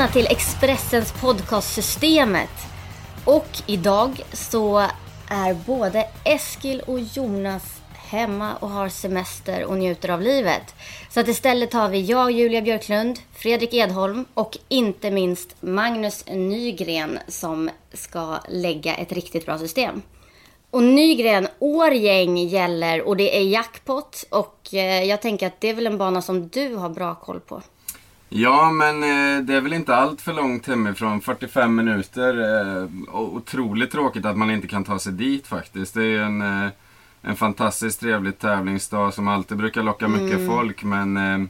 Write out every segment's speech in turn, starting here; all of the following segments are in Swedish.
välkomna till Expressens podcastsystemet. Och idag så är både Eskil och Jonas hemma och har semester och njuter av livet. Så att istället har vi jag, Julia Björklund, Fredrik Edholm och inte minst Magnus Nygren som ska lägga ett riktigt bra system. Och Nygren, Årgäng gäller och det är jackpot och eh, jag tänker att det är väl en bana som du har bra koll på. Ja, men eh, det är väl inte allt för långt hemifrån. 45 minuter. Eh, otroligt tråkigt att man inte kan ta sig dit faktiskt. Det är ju en, eh, en fantastiskt trevlig tävlingsdag som alltid brukar locka mycket folk. Men eh,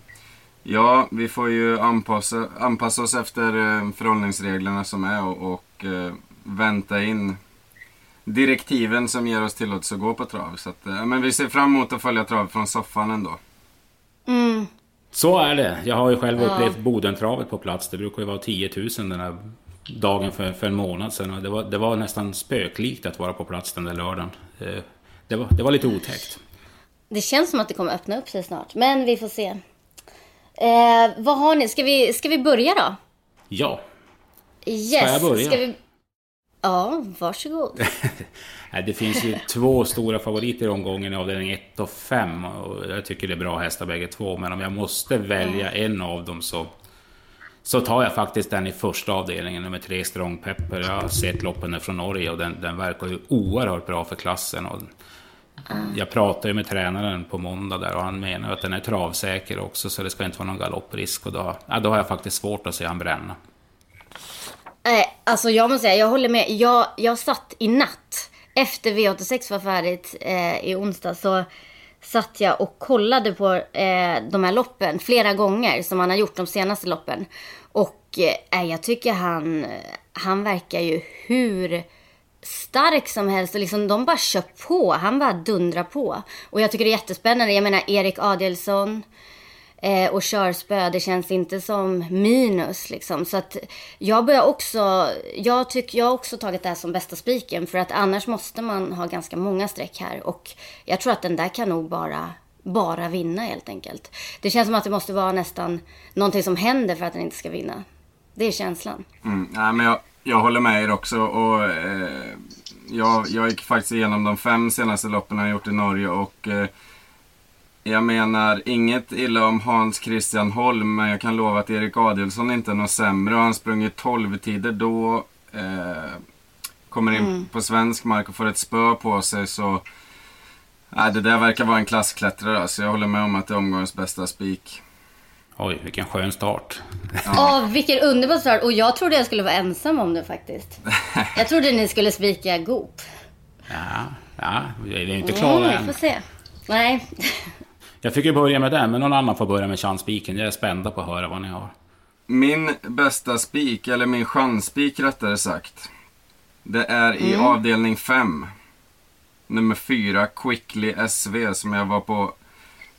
ja, vi får ju anpassa, anpassa oss efter eh, förhållningsreglerna som är och, och eh, vänta in direktiven som ger oss tillåtelse att gå på trav. Så att, eh, men vi ser fram emot att följa trav från soffan ändå. Mm. Så är det. Jag har ju själv upplevt Bodentravet på plats. Det brukar ju vara 10 000 den här dagen för, för en månad sedan. Och Det var, det var nästan spöklikt att vara på plats den där lördagen. Eh, Det var, det var lite otäckt. Det känns som att det kommer öppna upp sig snart, men vi får se. Eh, vad har ni? Ska vi, ska vi börja då? Ja, Yes. Ska jag börja? Ska vi... Ja, varsågod. Det finns ju två stora favoriter i omgången i avdelning 1 och 5. Och jag tycker det är bra hästar bägge två. Men om jag måste välja en av dem så, så tar jag faktiskt den i första avdelningen, nummer 3 Strong Pepper. Jag har sett loppen från Norge och den, den verkar ju oerhört bra för klassen. Och jag pratade ju med tränaren på måndag där och han menar att den är travsäker också så det ska inte vara någon galopprisk. Och då, ja, då har jag faktiskt svårt att se han bränna. Nej, alltså jag måste säga, jag håller med. Jag, jag satt i natt, efter V86 var färdigt eh, i onsdag, så satt jag och kollade på eh, de här loppen flera gånger som han har gjort de senaste loppen. Och eh, jag tycker han, han verkar ju hur stark som helst och liksom de bara kör på. Han bara dundrar på. Och jag tycker det är jättespännande. Jag menar Erik Adielsson eh, och körspö, det känns inte som minus liksom. Så att jag börjar också, jag tycker, jag har också tagit det här som bästa spiken för att annars måste man ha ganska många streck här och jag tror att den där kan nog bara bara vinna helt enkelt. Det känns som att det måste vara nästan någonting som händer för att den inte ska vinna. Det är känslan. Mm, nej, men jag, jag håller med er också. Och, eh, jag, jag gick faktiskt igenom de fem senaste loppen jag gjort i Norge. Och eh, jag menar inget illa om Hans Christian Holm. Men jag kan lova att Erik Adielsson inte är något sämre. Han sprungit 12 tider då. Eh, kommer in på svensk mark och får ett spö på sig. Så nej, det där verkar vara en klassklättrare. Så jag håller med om att det är omgångens bästa spik. Oj, vilken skön start. Åh, vilken underbar start. Och jag trodde jag skulle vara ensam om det faktiskt. Jag trodde ni skulle spika Goop. Ja, ja, vi är inte klara Mm, vi än. får se. Nej. Jag fick ju börja med den, men någon annan får börja med chansspiken. Jag är spänd på att höra vad ni har. Min bästa spik, eller min chansspik rättare sagt. Det är i avdelning 5. Nummer 4, Quickly SV, som jag var på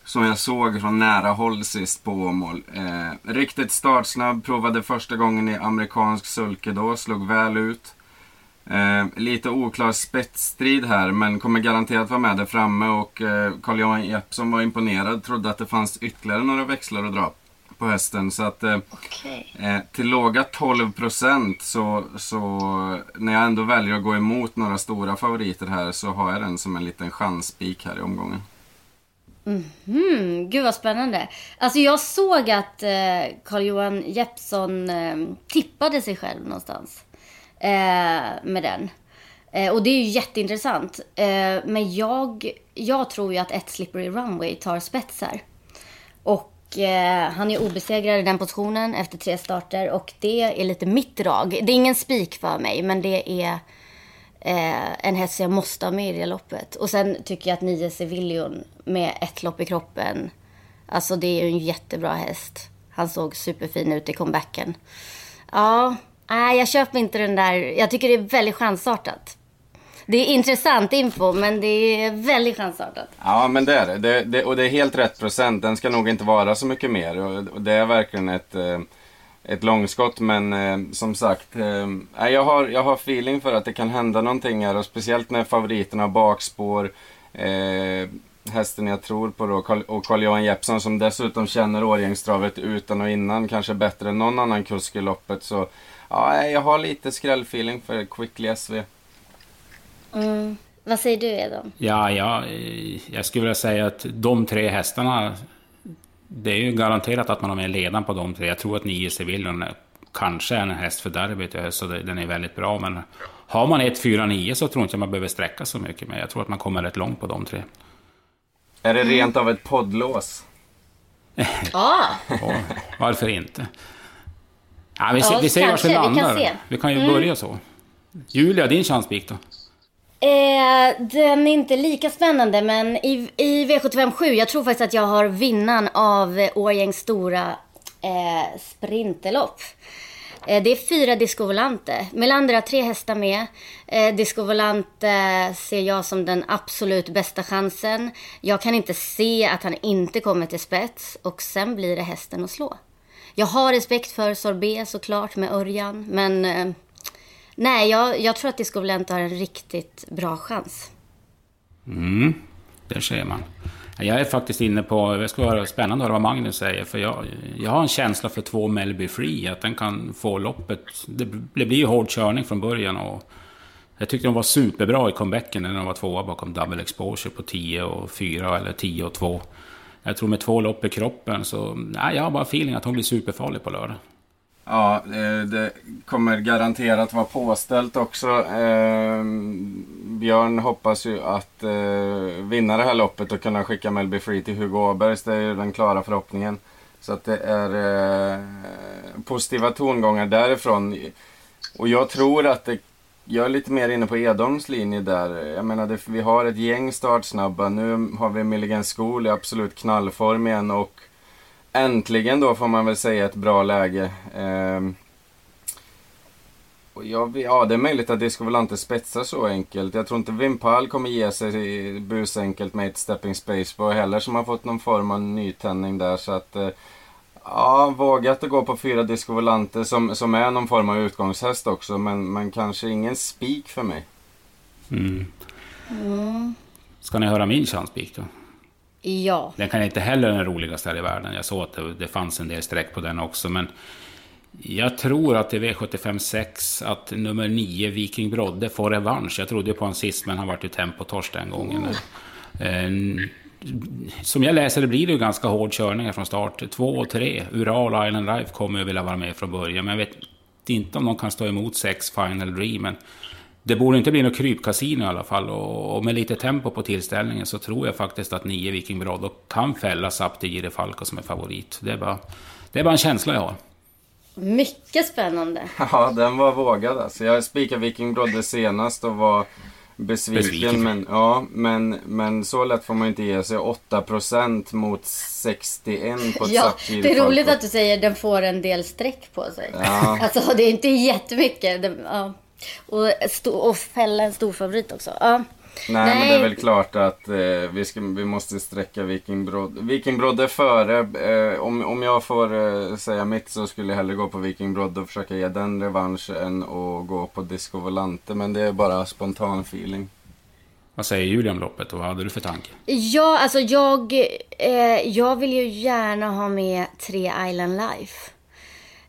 som jag såg från nära håll sist på Åmål. Eh, riktigt startsnabb, provade första gången i amerikansk sulke då, slog väl ut. Eh, lite oklar spetsstrid här, men kommer garanterat vara med där framme och eh, Carl-Johan Jeppsson var imponerad, trodde att det fanns ytterligare några växlar att dra på hästen. Så att eh, Okej. Eh, till låga 12 procent så, så när jag ändå väljer att gå emot några stora favoriter här så har jag den som en liten chansspik här i omgången. Mm, gud vad spännande. Alltså jag såg att eh, Carl-Johan Jeppsson eh, tippade sig själv någonstans. Eh, med den. Eh, och det är ju jätteintressant. Eh, men jag, jag tror ju att ett Slippery Runway tar spetsar. Och eh, han är obesegrad i den positionen efter tre starter. Och det är lite mitt drag. Det är ingen spik för mig, men det är eh, en häst jag måste ha med i det loppet. Och sen tycker jag att 9 Sevillion med ett lopp i kroppen, alltså det är ju en jättebra häst. Han såg superfin ut i comebacken. Ja, nej jag köper inte den där, jag tycker det är väldigt chansartat. Det är intressant info, men det är väldigt chansartat. Ja, men det är det. det, det och det är helt rätt procent. Den ska nog inte vara så mycket mer. Och, och det är verkligen ett, eh, ett långskott. Men eh, som sagt, eh, jag, har, jag har feeling för att det kan hända någonting här. Och speciellt när favoriterna har bakspår. Eh, hästen jag tror på då, och Carl-Johan Jeppsson som dessutom känner Årjängstravet utan och innan. Kanske bättre än någon annan kusk i loppet. Så ja, jag har lite skrällfeeling för Quickly SV. Mm. Vad säger du Edon? Ja, ja, jag skulle vilja säga att de tre hästarna, det är ju garanterat att man har med ledaren på de tre. Jag tror att nio Sevillon kanske är en häst för derbyt, så den är väldigt bra. Men har man 1, 4, 9 så tror jag inte man behöver sträcka så mycket. Men jag tror att man kommer rätt långt på de tre. Är det rent av ett poddlås? Ja. varför inte? Ja, vi, ser, vi ser vart vi landar. Vi kan, vi kan ju mm. börja så. Julia, din chanspik då? Eh, den är inte lika spännande, men i, i V757, jag tror faktiskt att jag har vinnaren av Årjängs stora eh, sprinterlopp. Eh, det är fyra Disco Volante. Melander har tre hästar med. Eh, Disco Volante ser jag som den absolut bästa chansen. Jag kan inte se att han inte kommer till spets och sen blir det hästen att slå. Jag har respekt för Sorbet såklart med Örjan, men eh, Nej, jag, jag tror att Disco Volante har en riktigt bra chans. Mm, där ser man. Jag är faktiskt inne på, det ska vara spännande att höra vad Magnus säger, för jag, jag har en känsla för två Melby Free, att den kan få loppet. Det, det blir ju hård körning från början och jag tyckte de var superbra i comebacken när de var tvåa bakom double exposure på 10 och 4 eller 10 och 2. Jag tror med två lopp i kroppen så, nej, jag har bara feeling att hon blir superfarlig på lördag. Ja, eh, det kommer garanterat vara påställt också. Eh, Björn hoppas ju att eh, vinna det här loppet och kunna skicka Melby Free till Hugo Åbergs. Det är ju den klara förhoppningen. Så att det är eh, positiva tongångar därifrån. Och jag tror att det jag är lite mer inne på Edholms linje där. Jag menar, det, vi har ett gäng startsnabba. Nu har vi Milligan School i absolut knallform igen och äntligen då får man väl säga ett bra läge. Eh, och jag, ja, det är möjligt att Disco Volante spetsar så enkelt. Jag tror inte Vimpal kommer ge sig busenkelt med ett stepping space på heller som har fått någon form av nytändning där. Så att, eh, ja, vågat att gå på fyra Disco Volante som, som är någon form av utgångshäst också. Men, men kanske ingen spik för mig. Mm. Mm. Ska ni höra min chanspik då? Ja. Den kan inte heller den roligaste här i världen. Jag såg att det, det fanns en del streck på den också. Men jag tror att i V75 6 att nummer 9, Viking Brodde, får revansch. Jag trodde på honom sist, men han vart ju tempotorsk den gången. Mm. Som jag läser det blir det ju ganska hård körning från start. 2 och 3. Ural och Island Life kommer ju vilja vara med från början. Men jag vet inte om de kan stå emot 6 Final Dream. Men det borde inte bli något krypkasino i alla fall. Och, och, med lite tempo på tillställningen så tror jag faktiskt att nio Viking Brodde kan fälla Sapti Gire Falco som är favorit. Det är, bara, det är bara en känsla jag har. Mycket spännande. Ja, den var vågad alltså. Jag spikade Viking Brodde senast och var besviken. besviken. Men, ja, men, men så lätt får man inte ge sig. 8% mot 61 på ett Ja, det är roligt att du säger att den får en del streck på sig. Ja. Alltså, det är inte jättemycket. Det, ja. Och, och fälla en stor favorit också. Ja. Nej, Nej, men det är väl klart att eh, vi, ska, vi måste sträcka Viking Brodde. Viking Brodde före. Eh, om, om jag får eh, säga mitt så skulle jag hellre gå på Viking Brodde och försöka ge den revansch än att gå på Disco Volante. Men det är bara spontan feeling. Vad säger Julia om loppet och vad hade du för tanke? Ja, alltså jag, eh, jag vill ju gärna ha med tre Island Life.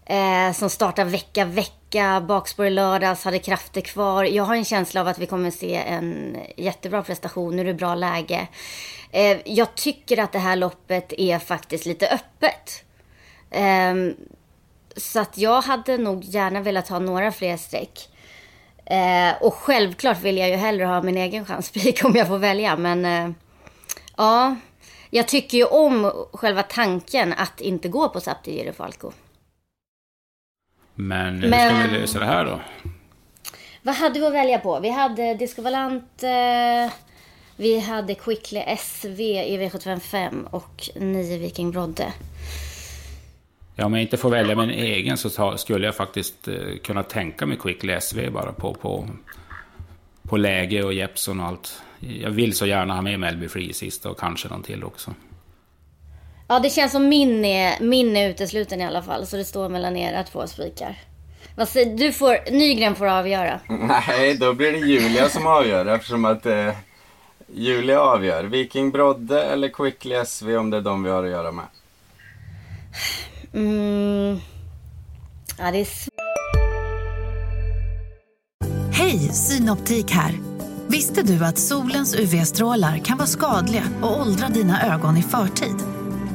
Eh, som startar vecka, vecka, bakspår i lördags, hade krafter kvar. Jag har en känsla av att vi kommer se en jättebra prestation. Nu är det bra läge. Eh, jag tycker att det här loppet är faktiskt lite öppet. Ehm, så att jag hade nog gärna velat ha några fler streck. Eh, och självklart vill jag ju hellre ha min egen chanspik om jag får välja. Men eh, ja, jag tycker ju om själva tanken att inte gå på Sapti Falco. Men hur ska vi lösa det här då? Vad hade vi att välja på? Vi hade Disco Valant, eh, vi hade Quickly SV i V755 och 9 Viking Brodde. Ja, om jag inte får välja min egen så skulle jag faktiskt eh, kunna tänka mig Quickly SV bara på, på, på läge och Jeppson och allt. Jag vill så gärna ha med Melby Free sist och kanske någon till också. Ja, det känns som min är, min är utesluten i alla fall. Så det står mellan era två spikar. Du får, Nygren får avgöra. Nej, då blir det Julia som avgör eftersom att eh, Julia avgör. Viking Brodde eller Quickly SV om det är de vi har att göra med. Mm. Ja, det är. Hej, Synoptik här. Visste du att solens UV-strålar kan vara skadliga och åldra dina ögon i förtid?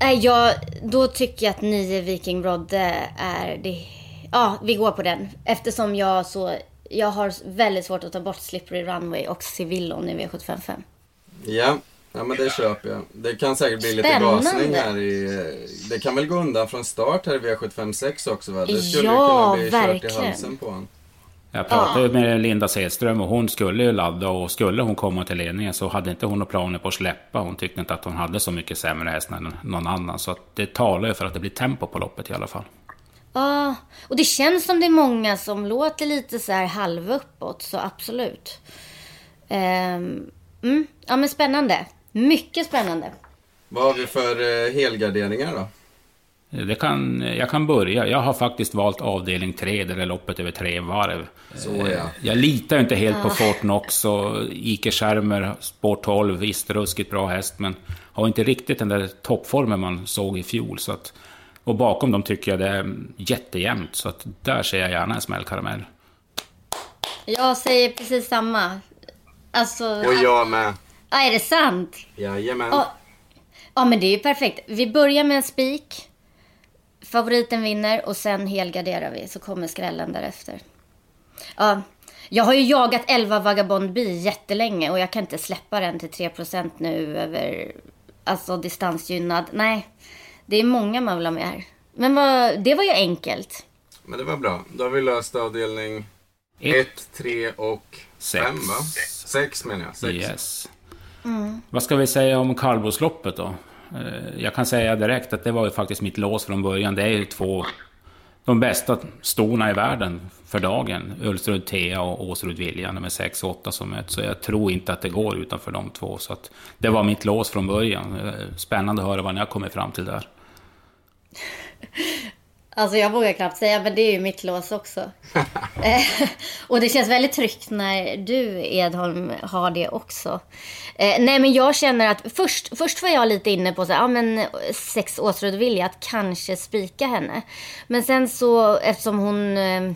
eh, jag, då tycker jag att 9 Viking Brodde är det. Ja, vi går på den. Eftersom jag så, jag har väldigt svårt att ta bort Slippery Runway och Civillon i V755. Ja, ja men det köper jag. Det kan säkert bli lite Spännande. gasning här i... eh, Det kan väl gå undan från start här i V756 också va? Det skulle Ja, ju kunna bli kört i verkligen. halsen på honom. Jag pratade ju med Linda Sedström och hon skulle ju ladda och skulle hon komma till ledningen så hade inte hon några planer på att släppa. Hon tyckte inte att hon hade så mycket sämre häst än någon annan. Så att det talar ju för att det blir tempo på loppet i alla fall. Ja, och det känns som det är många som låter lite så här halv uppåt, så absolut. Ehm, mm, ja men spännande. Mycket spännande. Vad har vi för eh, helgarderingar då? Det kan, jag kan börja. Jag har faktiskt valt avdelning 3, där det är loppet över tre varv. Så ja. Jag litar inte helt på Fort Knox och Ike Schermer, Sport 12, visst ruskigt bra häst, men har inte riktigt den där toppformen man såg i fjol. Så att, och bakom dem tycker jag det är jättejämnt, så att där ser jag gärna en smällkaramell. Jag säger precis samma. Alltså, Och jag med. ja, är det sant? Jajamän. Ja, ja, men det är ju perfekt. Vi börjar med en spik. Favoriten vinner och sen helgarderar vi så kommer skrällen därefter. Ja, jag har ju jagat 11 Vagabond Bi jättelänge och jag kan inte släppa den till 3% nu över alltså distansgynnad. Nej, det är många man vill ha med här. Men vad, det var ju enkelt. Men det var bra. Då har vi löst avdelning Ett. 1, 3 och Sex. 5 va? 6 menar jag. Sex. Yes. Vad ska vi säga om kallblodsloppet då? Eh, jag kan säga direkt att det var ju faktiskt mitt lås från början. Det är ju två, de bästa stona i världen för dagen. Ulsrud Thea och Åsrud Vilja, nummer 6 och 8 som möts. Så jag tror inte att det går utanför de två. Så att det var mitt lås från början. Eh, spännande att höra vad ni har kommit fram till där. Alltså jag vågar knappt säga, men det är ju mitt lås också. Eh, och det känns väldigt tryggt när du, Edholm, har det också. Eh, nej, men jag känner att först, först var jag lite inne på så här, ja men sex Åsrud vilja att kanske spika henne. Men sen så, eftersom hon... Eh,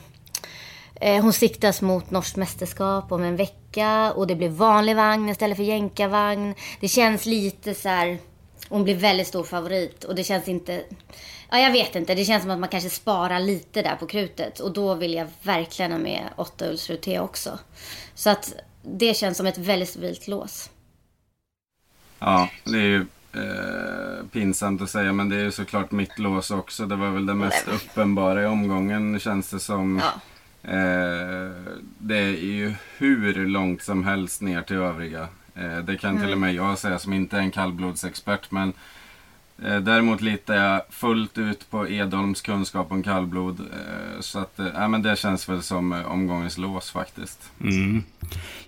Eh, Hon siktas mot norskt mästerskap om en vecka och det blir vanlig vagn istället för jänkarvagn. Det känns lite så här... Hon blir väldigt stor favorit och det känns inte... Ja, jag vet inte. Det känns som att man kanske sparar lite där på krutet och då vill jag verkligen ha med åtta Ulsrud T också. Så att det känns som ett väldigt stabilt lås. Ja, det är ju eh, pinsamt att säga men det är ju såklart mitt lås också. Det var väl det mest uppenbara i omgången känns det som. Ja. Eh, det är ju hur långt som helst ner till övriga. Eh, det kan till och med jag säga som inte är en kallblodsexpert. Men eh, däremot litar jag fullt ut på Edholms kunskap om kallblod. Eh, så att, eh, ja, men det känns väl som eh, omgångens lås faktiskt. Mm.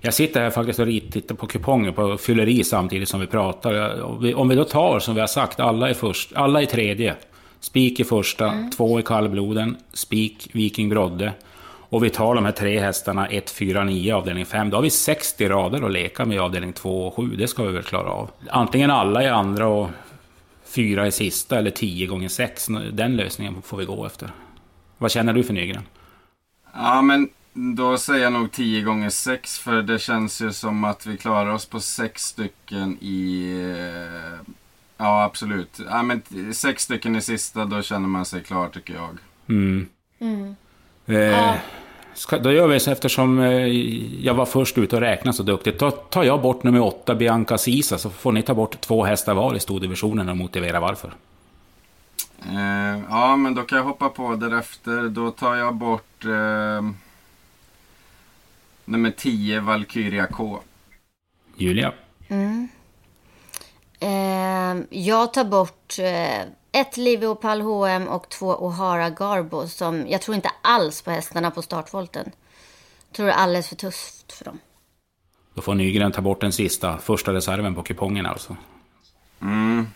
Jag sitter här faktiskt och tittar på kuponger på fylleri samtidigt som vi pratar. Jag- Om vi, om vi då tar som vi har sagt, alla i, först, alla i tredje. Spik i första, två i kallbloden, spik Viking Brodde. Och vi tar de här tre hästarna 1, 4, 9 avdelning 5. Då har vi 60 rader att leka med i avdelning 2 och 7. Det ska vi väl klara av. Antingen alla i andra och fyra i sista eller 10 gånger 6. Den lösningen får vi gå efter. Vad känner du för Nygren? Ja, men Då säger jag nog 10 gånger 6 för det känns ju som att vi klarar oss på sex stycken i... eh, Ja, absolut. Ja, men sex stycken i sista, då känner man sig klar tycker jag. Mm. Mm. Eh, ska, då gör vi så eftersom eh, jag var först ut och räknade så duktigt. Då tar jag bort nummer åtta, Bianca Sisa, så får ni ta bort två hästar var i stordivisionen och motivera varför. Eh, ja, men då kan jag hoppa på därefter. Då tar jag bort eh, nummer 10, Valkyria K. Julia? Mm. Eh, jag tar bort eh, ett Liviopal HM och två O'Hara Garbo som jag tror inte alls på hästarna på startvolten. Jag tror det är alldeles för tufft för dem. Då får Nygren ta bort den sista, första reserven på kupongen alltså. Mm.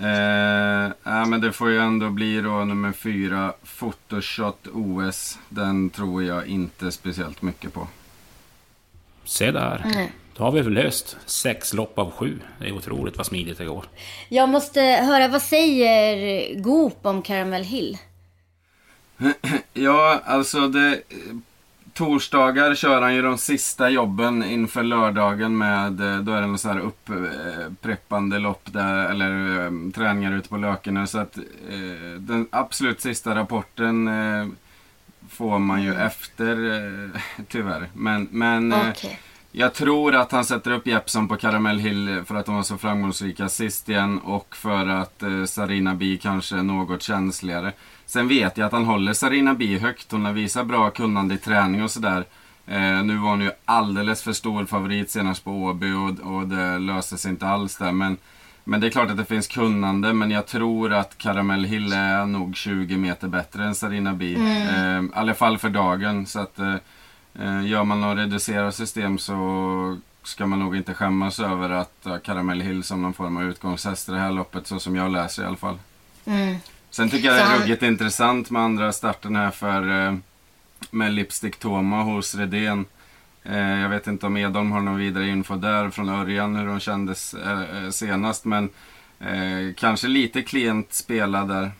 Eh, ja, men det får ju ändå bli då nummer 4, Photoshot OS. Den tror jag inte speciellt mycket på. Se där. Nej. Då har vi löst sex lopp av sju. Det är otroligt vad smidigt det går. Jag måste höra, vad säger Goop om Caramel Hill? Ja, alltså det... Torsdagar kör han ju de sista jobben inför lördagen med, eh, då är det någon sån här uppreppande lopp där, eller eh, träningar ute på Lökene. Så att eh, den absolut sista rapporten eh, får man ju efter, eh, tyvärr. Men, men eh, Okej. jag tror att han sätter upp Jeppson på Caramel Hill för att de var så framgångsrika sist igen och för att eh, Sarina Bi kanske är något känsligare. Sen vet jag att han håller Sarina Bi högt. Hon har visat bra kunnande i träning och sådär. Eh, nu var hon ju alldeles för stor favorit senast på Åby och, och det löste sig inte alls där. Men, men det är klart att det finns kunnande, men jag tror att Caramel Hill är nog 20 meter bättre än Sarina Bi. Mm. Eh, I alla fall för dagen. Så att, eh, eh, gör man något reducerat system så ska man nog inte skämmas över att ha Caramel Hill som någon form av utgångshäst i det här loppet, så som jag läser i alla fall. Mm. Sen tycker jag det är ruggigt intressant med andra starten här för eh, med Lipstick Toma hos Redén. Eh, jag vet inte om Edholm har någon vidare info där från Örjan hur de kändes eh, eh, senast men kanske lite klent spelad där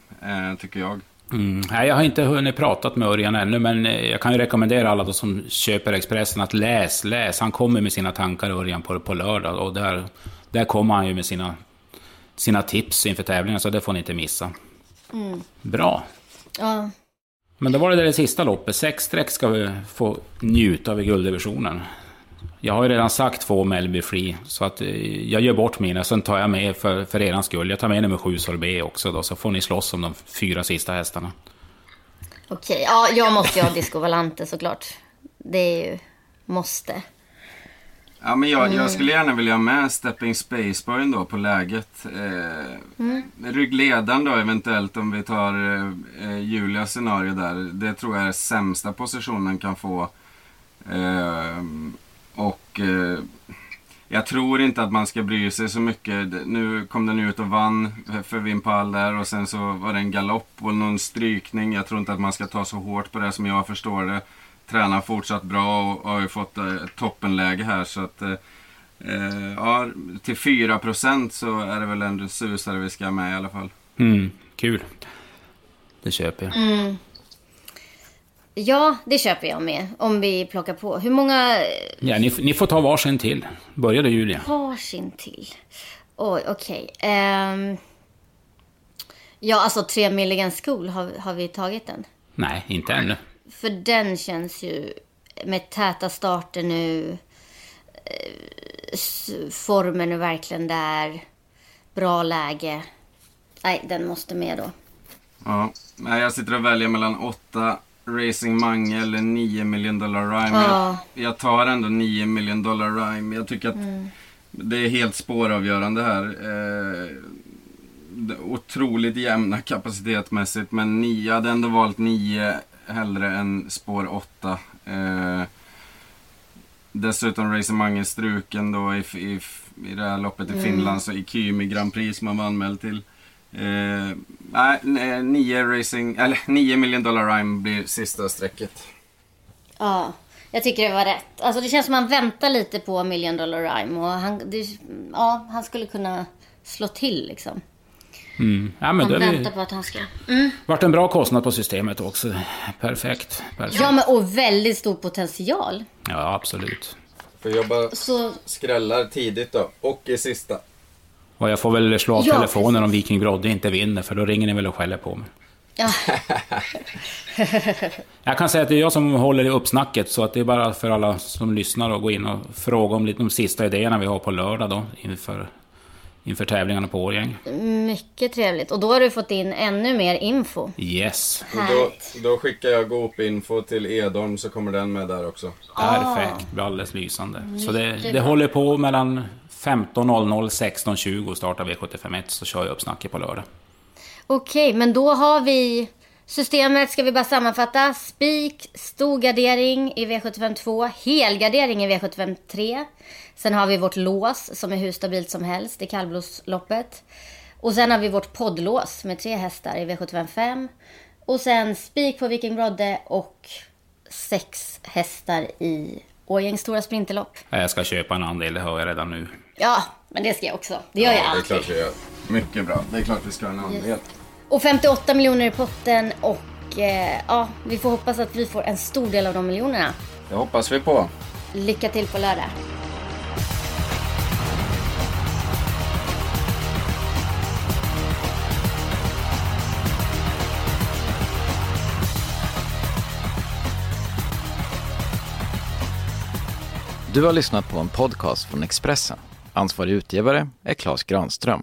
tycker jag. Mm. Nej, jag har inte hunnit pratat med Örjan ännu, men jag kan ju rekommendera alla då som köper Expressen att läs, läs. Han kommer med sina tankar, Örjan, på, på lördag. Och där, där kommer han ju med sina, sina tips inför tävlingen, så det får ni inte missa. Mm. Bra. Ja. Men då var det det sista loppet. Sex streck ska vi få njuta av i gulddivisionen. Jag har ju redan sagt två Melby Free, så att eh, jag gör bort mina. Sen tar jag med för, för er skull. Jag tar med nummer sju Sorbet också då, så får ni slåss om de fyra sista hästarna. Okej, ja, jag måste ju ha Disco Valante såklart. Det är ju måste. Ja, men jag, Mm. jag skulle gärna vilja ha med Stepping Spaceboy då på läget. Eh, Mm. Ryggledaren då eventuellt om vi tar eh, Julias scenario där. Det tror jag är sämsta positionen kan få. Eh, och eh, jag tror inte att man ska bry sig så mycket. Nu kom den ut och vann för Vimpal där och sen så var det en galopp och någon strykning. Jag tror inte att man ska ta så hårt på det som jag förstår det. Tränar fortsatt bra och har ju fått eh, ett toppenläge här så att eh, eh, ja, till 4% så är det väl en susare vi ska ha med i alla fall. Mm, kul. Det köper jag. Mm. Ja, det köper jag med. Om vi plockar på. Hur många Ja, ni, ni får ta varsin till. Börjar du Julia? varsin till? Oj, okej. Ehm, ja, alltså 3 Milligan School, har, har vi tagit den? Nej, inte ännu. För den känns ju med täta starter nu. eh, Formen är verkligen där. Bra läge. Nej, den måste med då. Ja, jag sitter och väljer mellan 8 Racing Mange eller 9 million dollar rhyme. Ja. Jag, jag tar ändå 9 million dollar rhyme. Jag tycker att Mm. det är helt spåravgörande här. Eh, otroligt jämna kapacitetmässigt. Men nio, jag hade ändå valt 9 hellre än spår 8. Eh, dessutom Racing Mange struken då i, i, i det här loppet i Mm. Finland. Så i Kymi Grand Prix som man var anmäld till. Eh, nej, nej, 9 racing, eller 9 million dollar rhyme blir sista strecket. Ja, jag tycker det var rätt. Alltså det känns som att man väntar lite på Million Dollar Rhyme. Och han, det, ja, han skulle kunna slå till liksom. Mm. Ja, men Han väntar det på att han ska... Mm. varit en bra kostnad på systemet också. Perfekt. Perfekt. Ja, men och väldigt stor potential. Ja, absolut. För jag bara Så skrällar tidigt då. Och i sista. Och jag får väl slå av Ja, telefonen om Viking Brodde inte vinner, för då ringer ni väl och skäller på mig. Ja. Jag kan säga att det är jag som håller i uppsnacket, så att det är bara för alla som lyssnar att gå in och fråga om lite de sista idéerna vi har på lördag då, inför, inför tävlingarna på Årgäng. Mycket trevligt. Och då har du fått in ännu mer info. Yes, Då, då skickar jag Goop-info till Edholm så kommer den med där också. perfekt. Det blir alldeles lysande. Så det, Mycket det håller på mellan 15.00 16.20 startar V751, så kör jag uppsnacket på lördag. Okej, men då har vi systemet, ska vi bara sammanfatta. Spik, stor gardering i V75 2, helgardering i V75 3. Sen har vi vårt lås som är hur stabilt som helst i kallblodsloppet. Och sen har vi vårt poddlås med tre hästar i V75 5. Och sen spik på Viking Brodde och sex hästar i Årjängs stora sprinterlopp. Jag ska köpa en andel, det hör jag redan nu. Ja, men det ska jag också. Det gör jag det är alltid. klart vi gör. Mycket bra. Det är klart vi ska ha en andel. Och 58 miljoner i potten och eh, ja, vi får hoppas att vi får en stor del av de miljonerna. Det hoppas vi på. Lycka till på lördag. Du har lyssnat på en podcast från Expressen. Ansvarig utgivare är Klas Granström.